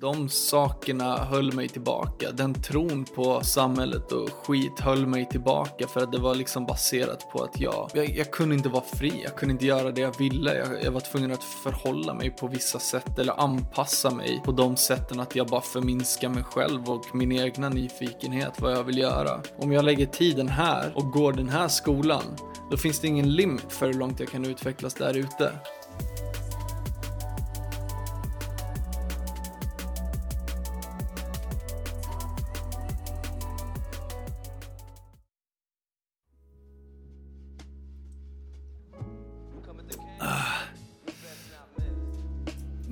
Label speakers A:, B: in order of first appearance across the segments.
A: De sakerna höll mig tillbaka. Den tron på samhället och skit höll mig tillbaka för att det var liksom baserat på att jag, jag, jag kunde inte vara fri. Jag kunde inte göra det jag ville. Jag, jag var tvungen att förhålla mig på vissa sätt eller anpassa mig på de sätten att jag bara förminskar mig själv och min egna nyfikenhet vad jag vill göra. Om jag lägger tiden här och går den här skolan, då finns det ingen limit för hur långt jag kan utvecklas där ute.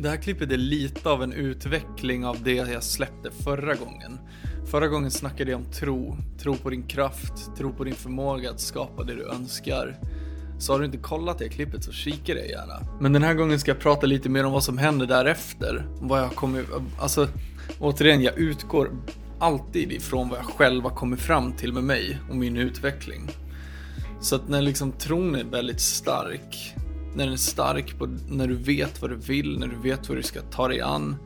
A: Det här klippet är lite av en utveckling av det jag släppte förra gången. Förra gången snackade jag om tro. Tro på din kraft, tro på din förmåga att skapa det du önskar. Så har du inte kollat det klippet så kika det gärna. Men den här gången ska jag prata lite mer om vad som händer därefter. Vad jag kommer, alltså återigen, jag utgår alltid ifrån vad jag själv har kommit fram till med mig och min utveckling. Så att när liksom tron är väldigt stark när den är stark, på, när du vet vad du vill, när du vet vad du ska ta dig an.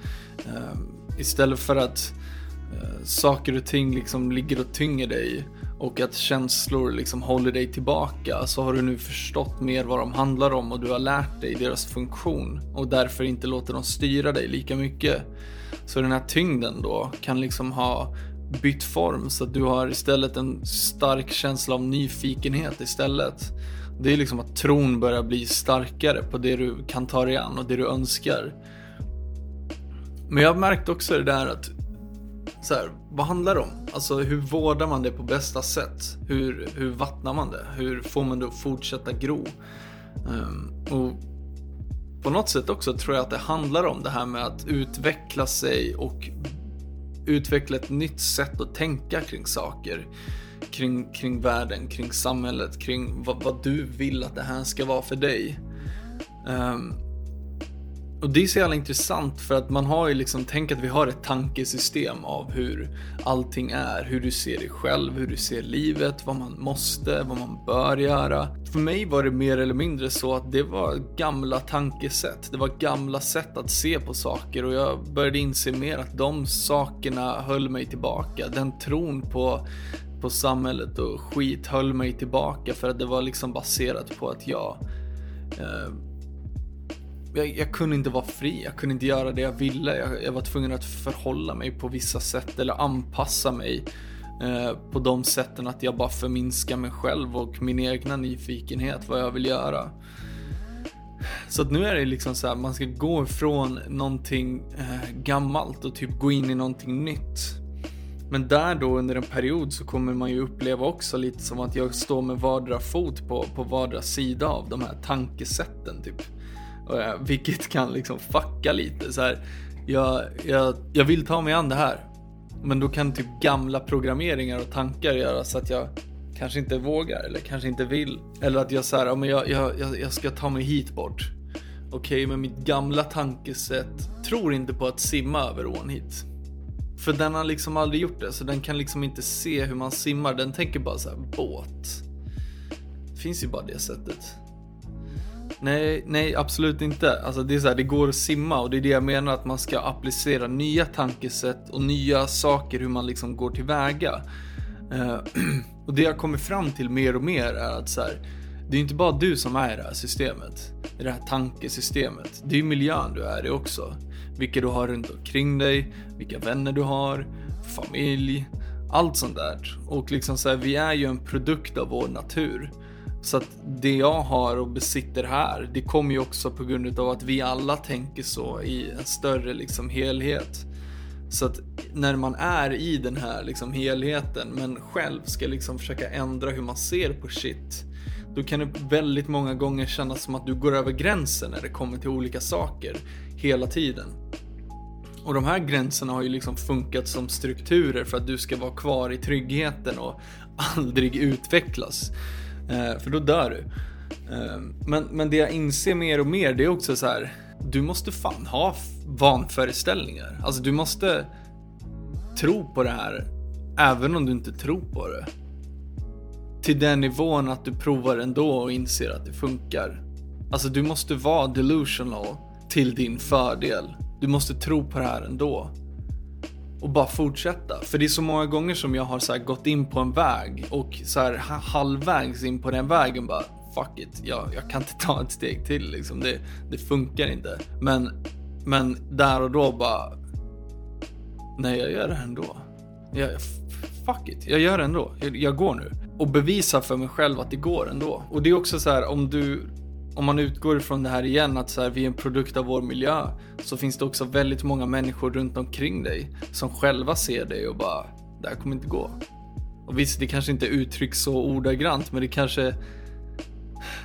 A: Uh, istället för att uh, saker och ting liksom ligger och tynger dig och att känslor liksom håller dig tillbaka så har du nu förstått mer vad de handlar om och du har lärt dig deras funktion och därför inte låter dem styra dig lika mycket. Så den här tyngden då kan liksom ha bytt form så att du har istället en stark känsla av nyfikenhet istället. Det är liksom att tron börjar bli starkare på det du kan ta dig an och det du önskar. Men jag har märkt också det där att så här, vad handlar det om? Alltså hur vårdar man det på bästa sätt? Hur, hur vattnar man det? Hur får man det att fortsätta gro? Um, och på något sätt också tror jag att det handlar om det här med att utveckla sig och utveckla ett nytt sätt att tänka kring saker kring, kring världen, kring samhället, kring vad, vad du vill att det här ska vara för dig. Um, och det är så jävla intressant för att man har ju liksom, tänk att vi har ett tankesystem av hur allting är, hur du ser dig själv, hur du ser livet, vad man måste, vad man bör göra. För mig var det mer eller mindre så att det var gamla tankesätt, det var gamla sätt att se på saker och jag började inse mer att de sakerna höll mig tillbaka. Den tron på på samhället och skit höll mig tillbaka för att det var liksom baserat på att jag eh, jag, jag, kunde inte vara fri, jag kunde inte göra det jag ville. Jag, jag var tvungen att förhålla mig på vissa sätt eller anpassa mig eh, på de sätten att jag bara förminskar mig själv och min egna nyfikenhet, vad jag vill göra. Så att nu är det liksom så här, man ska gå ifrån någonting eh, gammalt och typ gå in i någonting nytt. Men där då under en period så kommer man ju uppleva också lite som att jag står med vardera fot på, på vardera sida av de här tankesätten typ. Vilket kan liksom fucka lite så här. Jag, jag, jag vill ta mig an det här. Men då kan typ gamla programmeringar och tankar göra så att jag kanske inte vågar eller kanske inte vill. Eller att jag säger, ja, men jag, jag, jag ska ta mig hit bort. Okej, okay, men mitt gamla tankesätt tror inte på att simma över ån hit. För den har liksom aldrig gjort det, så den kan liksom inte se hur man simmar. Den tänker bara så här, båt. Det finns ju bara det sättet. Nej, nej absolut inte. Alltså det är så här, det går att simma och det är det jag menar att man ska applicera nya tankesätt och nya saker hur man liksom går tillväga. Uh, och det jag kommer fram till mer och mer är att så här, det är inte bara du som är i det här systemet, i det här tankesystemet. Det är miljön du är i också. Vilka du har runt omkring dig, vilka vänner du har, familj, allt sånt där. Och liksom så här, vi är ju en produkt av vår natur. Så att det jag har och besitter här, det kommer ju också på grund av att vi alla tänker så i en större liksom helhet. Så att när man är i den här liksom helheten men själv ska liksom försöka ändra hur man ser på shit då kan det väldigt många gånger kännas som att du går över gränsen när det kommer till olika saker hela tiden. Och de här gränserna har ju liksom funkat som strukturer för att du ska vara kvar i tryggheten och aldrig utvecklas. Eh, för då dör du. Eh, men, men det jag inser mer och mer det är också så här. Du måste fan ha vanföreställningar. Alltså du måste tro på det här även om du inte tror på det till den nivån att du provar ändå och inser att det funkar. Alltså du måste vara delusional till din fördel. Du måste tro på det här ändå. Och bara fortsätta. För det är så många gånger som jag har så gått in på en väg och så här halvvägs in på den vägen bara fuck it, jag, jag kan inte ta ett steg till liksom. Det, det funkar inte. Men, men där och då bara nej jag gör det ändå. Jag, fuck it, jag gör det ändå. Jag, jag går nu. Och bevisa för mig själv att det går ändå. Och det är också så här om du om man utgår ifrån det här igen att så här, vi är en produkt av vår miljö så finns det också väldigt många människor runt omkring dig som själva ser dig och bara det här kommer inte gå. Och visst, det kanske inte uttrycks så ordagrant men det kanske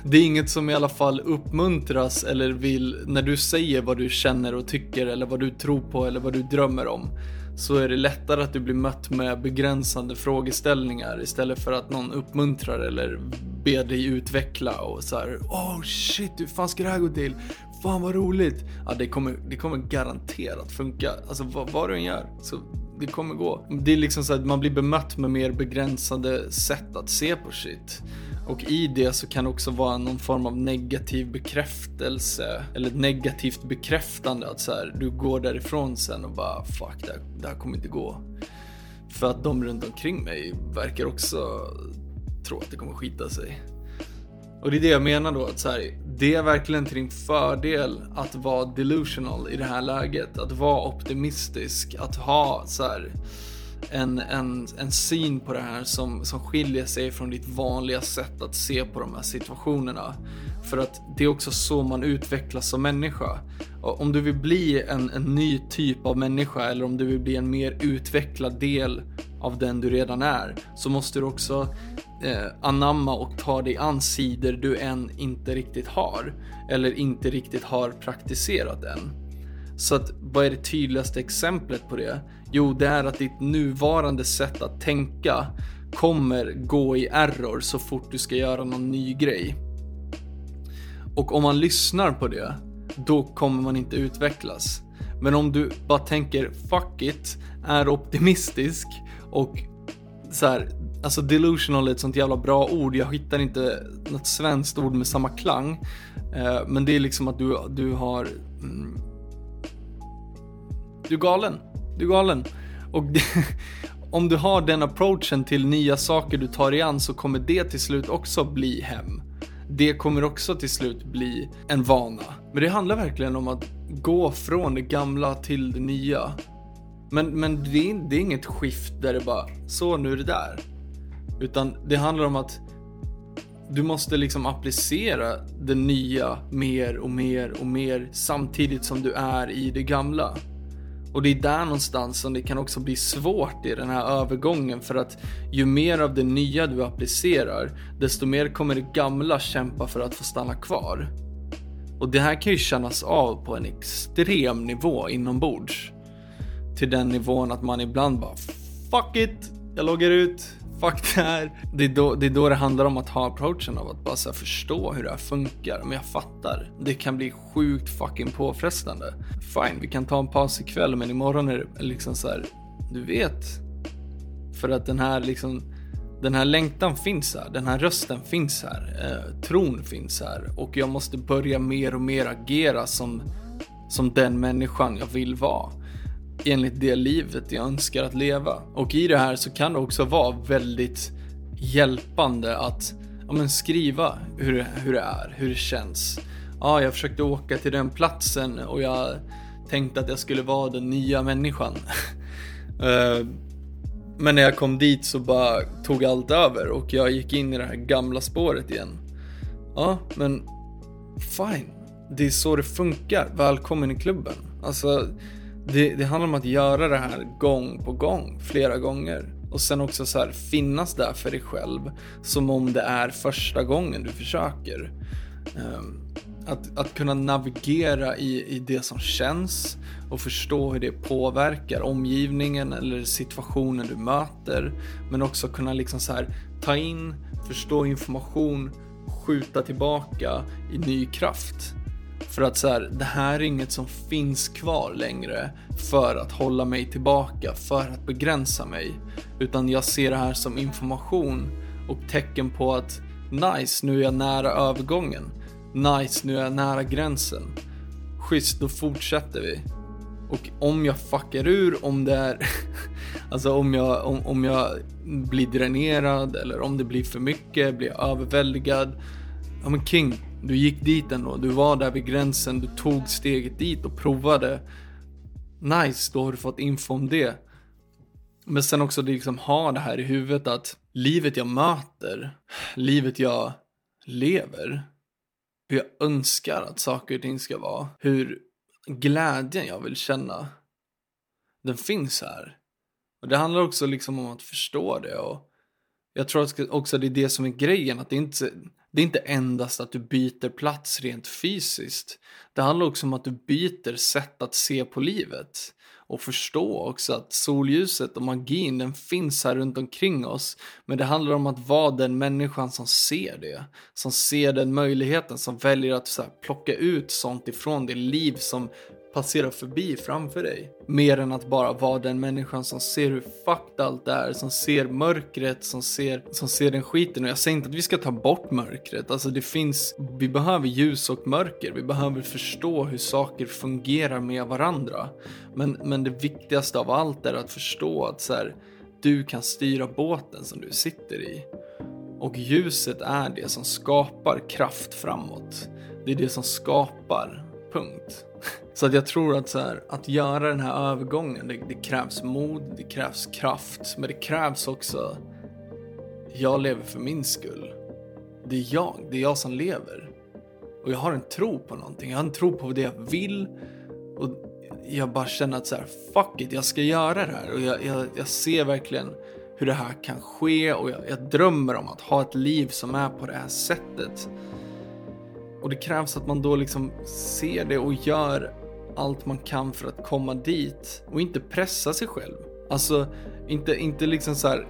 A: det är inget som i alla fall uppmuntras eller vill när du säger vad du känner och tycker eller vad du tror på eller vad du drömmer om så är det lättare att du blir mött med begränsande frågeställningar istället för att någon uppmuntrar eller ber dig utveckla och så här, Oh shit, hur fan ska det här gå till? Fan vad roligt! Ja, det kommer, det kommer garanterat funka. Alltså vad, vad du än gör. Så det kommer gå. Det är liksom så att man blir bemött med mer begränsade sätt att se på shit. Och i det så kan det också vara någon form av negativ bekräftelse eller negativt bekräftande att så här, du går därifrån sen och bara fuck det här, det här kommer inte gå. För att de runt omkring mig verkar också tro att det kommer skita sig. Och det är det jag menar då att så här, det är verkligen till din fördel att vara delusional i det här läget. Att vara optimistisk, att ha så här, en, en, en syn på det här som, som skiljer sig från ditt vanliga sätt att se på de här situationerna. För att det är också så man utvecklas som människa. Och om du vill bli en, en ny typ av människa eller om du vill bli en mer utvecklad del av den du redan är så måste du också eh, anamma och ta dig an sidor du än inte riktigt har eller inte riktigt har praktiserat än. Så att vad är det tydligaste exemplet på det? Jo, det är att ditt nuvarande sätt att tänka kommer gå i error så fort du ska göra någon ny grej. Och om man lyssnar på det, då kommer man inte utvecklas. Men om du bara tänker fuck it, är optimistisk och så här, alltså delusional är ett sånt jävla bra ord. Jag hittar inte något svenskt ord med samma klang. Eh, men det är liksom att du, du har mm, du är galen. Du är galen. Och det, om du har den approachen till nya saker du tar i an så kommer det till slut också bli hem. Det kommer också till slut bli en vana. Men det handlar verkligen om att gå från det gamla till det nya. Men, men det, är, det är inget skift där det bara, så nu är det där. Utan det handlar om att du måste liksom applicera det nya mer och mer och mer samtidigt som du är i det gamla. Och det är där någonstans som det kan också bli svårt i den här övergången för att ju mer av det nya du applicerar, desto mer kommer det gamla kämpa för att få stanna kvar. Och det här kan ju kännas av på en extrem nivå inombords. Till den nivån att man ibland bara Fuck it! Jag loggar ut, fuck det här. Det är, då, det är då det handlar om att ha approachen av att bara så förstå hur det här funkar. Men jag fattar. Det kan bli sjukt fucking påfrestande. Fine, vi kan ta en paus ikväll men imorgon är det liksom så här, du vet. För att den här liksom, den här längtan finns här, den här rösten finns här, eh, tron finns här och jag måste börja mer och mer agera som, som den människan jag vill vara enligt det livet jag önskar att leva. Och i det här så kan det också vara väldigt hjälpande att ja, men skriva hur, hur det är, hur det känns. Ja, jag försökte åka till den platsen och jag tänkte att jag skulle vara den nya människan. Eh, men när jag kom dit så bara tog allt över och jag gick in i det här gamla spåret igen. Ja, men fine. Det är så det funkar. Välkommen i klubben. Alltså, det, det handlar om att göra det här gång på gång, flera gånger. Och sen också så här, finnas där för dig själv som om det är första gången du försöker. Um, att, att kunna navigera i, i det som känns och förstå hur det påverkar omgivningen eller situationen du möter. Men också kunna liksom så här, ta in, förstå information, skjuta tillbaka i ny kraft. För att så här, det här är inget som finns kvar längre för att hålla mig tillbaka, för att begränsa mig. Utan jag ser det här som information och tecken på att nice, nu är jag nära övergången. Nice, nu är jag nära gränsen. Schysst, då fortsätter vi. Och om jag fuckar ur, om det är, alltså om jag, om, om jag blir dränerad eller om det blir för mycket, blir jag överväldigad. Ja men King, du gick dit ändå, du var där vid gränsen, du tog steget dit och provade. Nice, då har du fått info om det. Men sen också liksom ha det här i huvudet att livet jag möter, livet jag lever, hur jag önskar att saker och ting ska vara, hur glädjen jag vill känna, den finns här. Och det handlar också liksom om att förstå det och jag tror också det är det som är grejen, att det inte det är inte endast att du byter plats rent fysiskt. Det handlar också om att du byter sätt att se på livet och förstå också att solljuset och magin den finns här runt omkring oss. Men det handlar om att vara den människan som ser det. Som ser den möjligheten, som väljer att så här, plocka ut sånt ifrån det liv som Passera förbi framför dig. Mer än att bara vara den människan som ser hur fucked allt är, som ser mörkret, som ser, som ser den skiten. Och jag säger inte att vi ska ta bort mörkret, alltså det finns, vi behöver ljus och mörker, vi behöver förstå hur saker fungerar med varandra. Men, men det viktigaste av allt är att förstå att så här, du kan styra båten som du sitter i. Och ljuset är det som skapar kraft framåt. Det är det som skapar, punkt. Så att jag tror att, så här, att göra den här övergången, det, det, krävs mod, det krävs kraft, men det krävs också, jag lever för min skull. Det är jag, det är jag som lever. Och jag har en tro på någonting, jag har en tro på det jag vill. Och jag bara känner att så här, fuck it, jag ska göra det här. Och jag, jag, jag ser verkligen hur det här kan ske och jag, jag drömmer om att ha ett liv som är på det här sättet. Och det krävs att man då liksom ser det och gör allt man kan för att komma dit och inte pressa sig själv. Alltså inte, inte liksom så här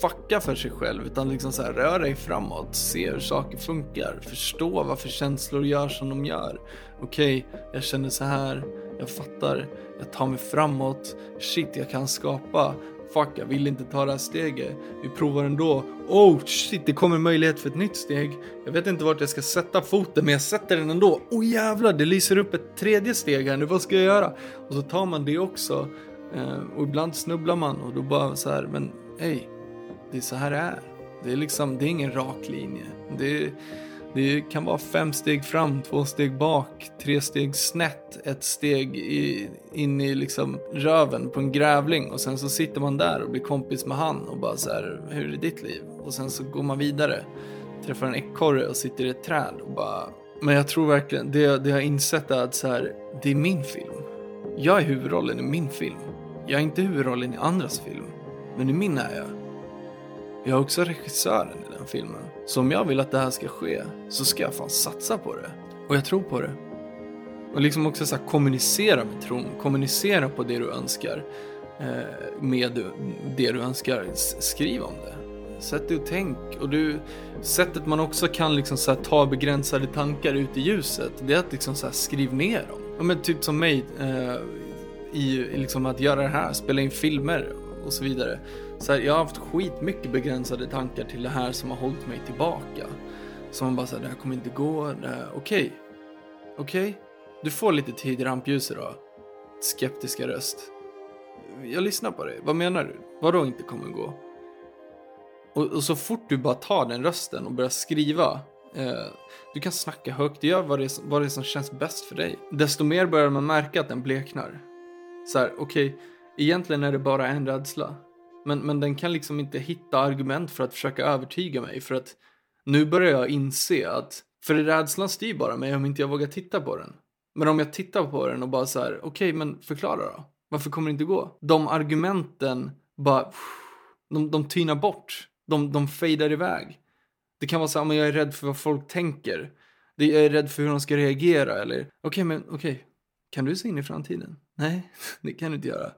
A: fucka för sig själv utan liksom så här rör dig framåt, se hur saker funkar, förstå varför känslor gör som de gör. Okej, okay, jag känner så här, jag fattar, jag tar mig framåt, shit jag kan skapa, fuck jag vill inte ta det här steget, vi provar ändå, oh shit det kommer möjlighet för ett nytt steg, jag vet inte vart jag ska sätta foten men jag sätter den ändå, oh jävlar det lyser upp ett tredje steg här nu, vad ska jag göra? Och så tar man det också eh, och ibland snubblar man och då bara så här, men hej, det är så här det är. Det är liksom, det är ingen rak linje. Det är, det kan vara fem steg fram, två steg bak, tre steg snett, ett steg i, in i liksom röven på en grävling och sen så sitter man där och blir kompis med han och bara så här, hur är ditt liv? Och sen så går man vidare, träffar en ekorre och sitter i ett träd och bara men jag tror verkligen, det, det jag har insett är att så här, det är min film. Jag är huvudrollen i min film. Jag är inte huvudrollen i andras film. Men i min är jag. Jag är också regissören i den filmen. Så om jag vill att det här ska ske så ska jag fan satsa på det. Och jag tror på det. Och liksom också så kommunicera med tron, kommunicera på det du önskar. Eh, med det du önskar, skriv om det. Sätt dig och tänk. Och du, sättet man också kan liksom så ta begränsade tankar ut i ljuset, det är att liksom så skriv ner dem. Ja, men typ som mig, eh, i liksom att göra det här, spela in filmer och så vidare. Så här, jag har haft skitmycket begränsade tankar till det här som har hållit mig tillbaka. Som bara säger, det här kommer inte gå, okej. Okej, okay. okay. du får lite tid i rampljuset då. Skeptiska röst. Jag lyssnar på dig, vad menar du? Vadå inte kommer gå? Och, och, så fort du bara tar den rösten och börjar skriva eh, du kan snacka högt, gör vad det, vad det är som känns bäst för dig. Desto mer börjar man märka att den bleknar. Så här, okej, okay, egentligen är det bara en rädsla. Men, men den kan liksom inte hitta argument för att försöka övertyga mig för att nu börjar jag inse att för rädslan styr bara mig om inte jag vågar titta på den. Men om jag tittar på den och bara så här, okej okay, men förklara då. Varför kommer det inte gå? De argumenten bara, de, de tynar bort. De, de fejdar iväg. Det kan vara så här, men jag är rädd för vad folk tänker. Jag är rädd för hur de ska reagera eller, okej okay, men okej, okay. kan du se in i framtiden? Nej, det kan du inte göra.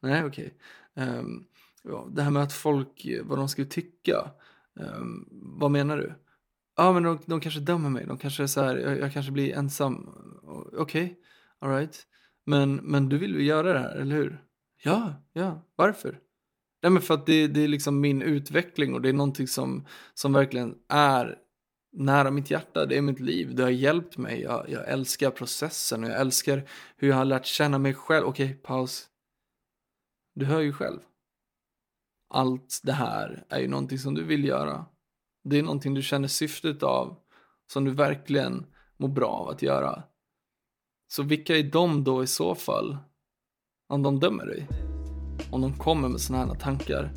A: Nej, okej. Okay. Um, ja, det här med att folk, vad de skulle tycka. Um, vad menar du? Ja, ah, men de, de kanske dömer mig. De kanske är så här, jag, jag kanske blir ensam. Okej, okay. alright. Men, men du vill ju göra det här, eller hur? Ja, ja. Varför? Nej, men för att det, det är liksom min utveckling och det är någonting som, som verkligen är nära mitt hjärta, det är mitt liv, det har hjälpt mig, jag, jag älskar processen och jag älskar hur jag har lärt känna mig själv. Okej, paus. Du hör ju själv. Allt det här är ju någonting som du vill göra. Det är någonting du känner syftet av, som du verkligen mår bra av att göra. Så vilka är de då i så fall? Om de dömer dig? Om de kommer med sådana här tankar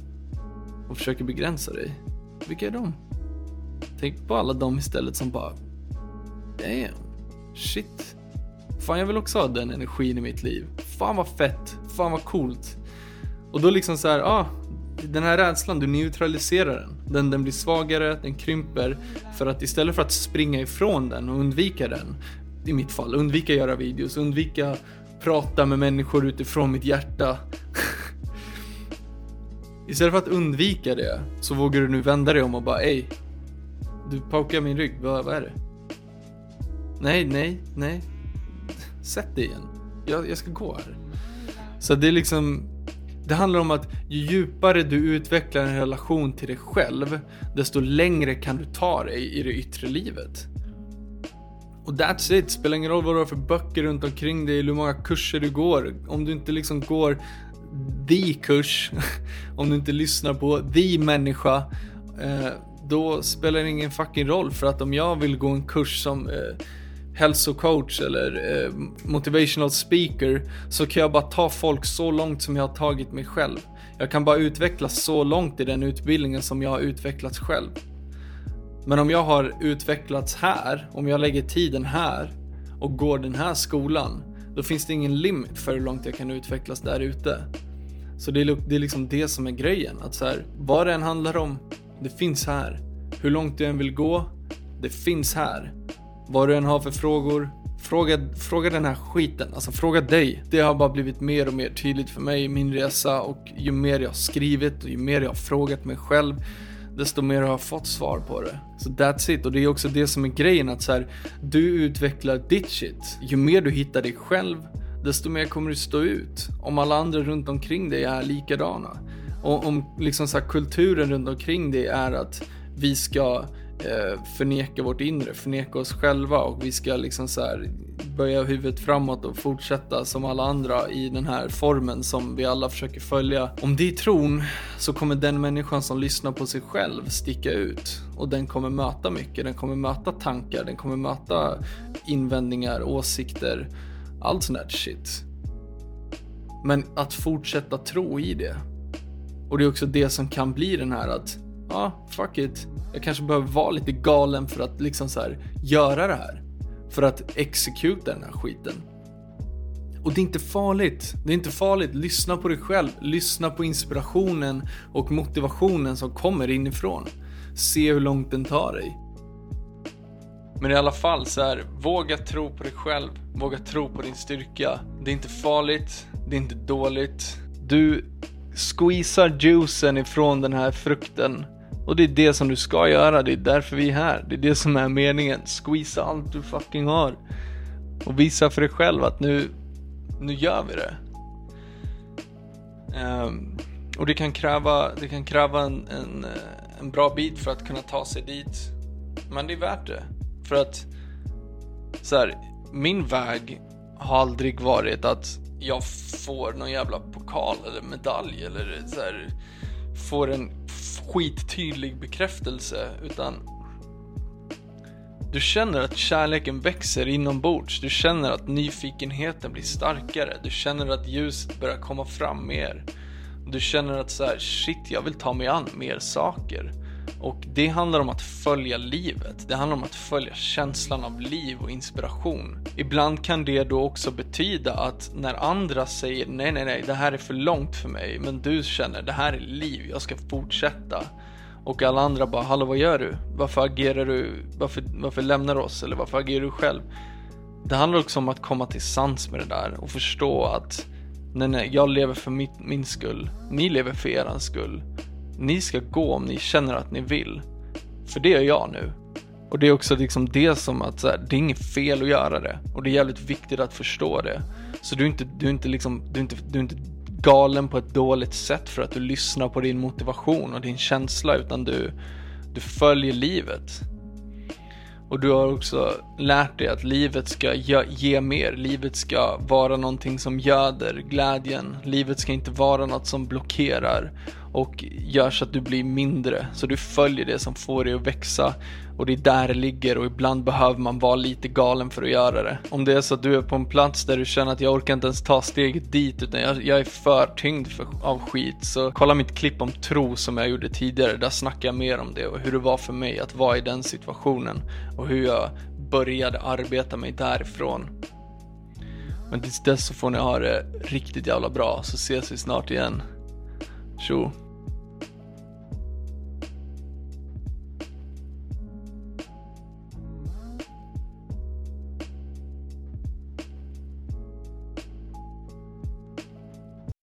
A: och försöker begränsa dig? Vilka är de? Tänk på alla de istället som bara Damn, shit. Fan jag vill också ha den energin i mitt liv. Fan vad fett, fan vad coolt. Och då liksom så här, ah, den här rädslan, du neutraliserar den. den. Den blir svagare, den krymper. För att istället för att springa ifrån den och undvika den, i mitt fall, undvika göra videos, undvika prata med människor utifrån mitt hjärta. istället för att undvika det, så vågar du nu vända dig om och bara, ej, du paukar min rygg, vad, vad är det? Nej, nej, nej. Sätt dig igen. Jag, jag ska gå här. Så det är liksom, det handlar om att ju djupare du utvecklar en relation till dig själv, desto längre kan du ta dig i det yttre livet. Och that's it, spelar ingen roll vad du har för böcker runt omkring dig eller hur många kurser du går. Om du inte liksom går the kurs, om du inte lyssnar på the människa, eh, då spelar det ingen fucking roll. För att om jag vill gå en kurs som eh, hälsocoach eller eh, motivational speaker så kan jag bara ta folk så långt som jag har tagit mig själv. Jag kan bara utvecklas så långt i den utbildningen som jag har utvecklats själv. Men om jag har utvecklats här, om jag lägger tiden här och går den här skolan, då finns det ingen limit för hur långt jag kan utvecklas där ute. Så det är, det är liksom det som är grejen, att så här, vad det än handlar om, det finns här. Hur långt du än vill gå, det finns här. Vad du än har för frågor, fråga, fråga den här skiten. Alltså fråga dig. Det har bara blivit mer och mer tydligt för mig i min resa och ju mer jag har skrivit och ju mer jag har frågat mig själv desto mer har jag fått svar på det. Så that's it. Och det är också det som är grejen att så här, du utvecklar ditt shit. Ju mer du hittar dig själv, desto mer kommer du stå ut. Om alla andra runt omkring dig är likadana. Och om liksom så här, kulturen runt omkring dig är att vi ska Eh, förneka vårt inre, förneka oss själva och vi ska liksom så här böja huvudet framåt och fortsätta som alla andra i den här formen som vi alla försöker följa. Om det är tron så kommer den människan som lyssnar på sig själv sticka ut och den kommer möta mycket. Den kommer möta tankar, den kommer möta invändningar, åsikter, allt sånt där shit. Men att fortsätta tro i det. Och det är också det som kan bli den här att ja, ah, fuck it. Jag kanske behöver vara lite galen för att liksom så här, göra det här. För att exekuta den här skiten. Och det är inte farligt. Det är inte farligt. Lyssna på dig själv. Lyssna på inspirationen och motivationen som kommer inifrån. Se hur långt den tar dig. Men i alla fall så här, våga tro på dig själv. Våga tro på din styrka. Det är inte farligt. Det är inte dåligt. Du squeezar juicen ifrån den här frukten och det är det som du ska göra, det är därför vi är här. Det är det som är meningen. Squeeza allt du fucking har. Och visa för dig själv att nu, nu gör vi det. Um, och det kan kräva, det kan kräva en, en, eh, en bra bit för att kunna ta sig dit. Men det är värt det. För att, så här, min väg har aldrig varit att jag får någon jävla pokal eller medalj eller så här, får en skittydlig bekräftelse utan du känner att kärleken växer inombords. Du känner att nyfikenheten blir starkare. Du känner att ljuset börjar komma fram mer. Du känner att så här, shit, jag vill ta mig an mer saker. Och det handlar om att följa livet. Det handlar om att följa känslan av liv och inspiration. Ibland kan det då också betyda att när andra säger nej, nej, nej, det här är för långt för mig, men du känner det här är liv, jag ska fortsätta. Och alla andra bara, hallå vad gör du? Varför agerar du? Varför, varför lämnar du oss? Eller varför agerar du själv? Det handlar också om att komma till sans med det där och förstå att nej, nej, jag lever för mitt, min skull. Ni lever för eran skull. Ni ska gå om ni känner att ni vill. För det gör jag nu. Och det är också liksom det som att så här, det är inget fel att göra det. Och det är jävligt viktigt att förstå det. Så du är inte, du är inte liksom, du är inte, du är inte galen på ett dåligt sätt för att du lyssnar på din motivation och din känsla utan du, du följer livet. Och du har också lärt dig att livet ska ge mer, livet ska vara någonting som göder glädjen. Livet ska inte vara något som blockerar och gör så att du blir mindre. Så du följer det som får dig att växa och det är där det ligger och ibland behöver man vara lite galen för att göra det. Om det är så att du är på en plats där du känner att jag orkar inte ens ta steget dit utan jag, jag är för tyngd för, av skit så kolla mitt klipp om tro som jag gjorde tidigare. Där snackar jag mer om det och hur det var för mig att vara i den situationen och hur jag började arbeta mig därifrån. Men tills dess så får ni ha det riktigt jävla bra så ses vi snart igen. Tjo!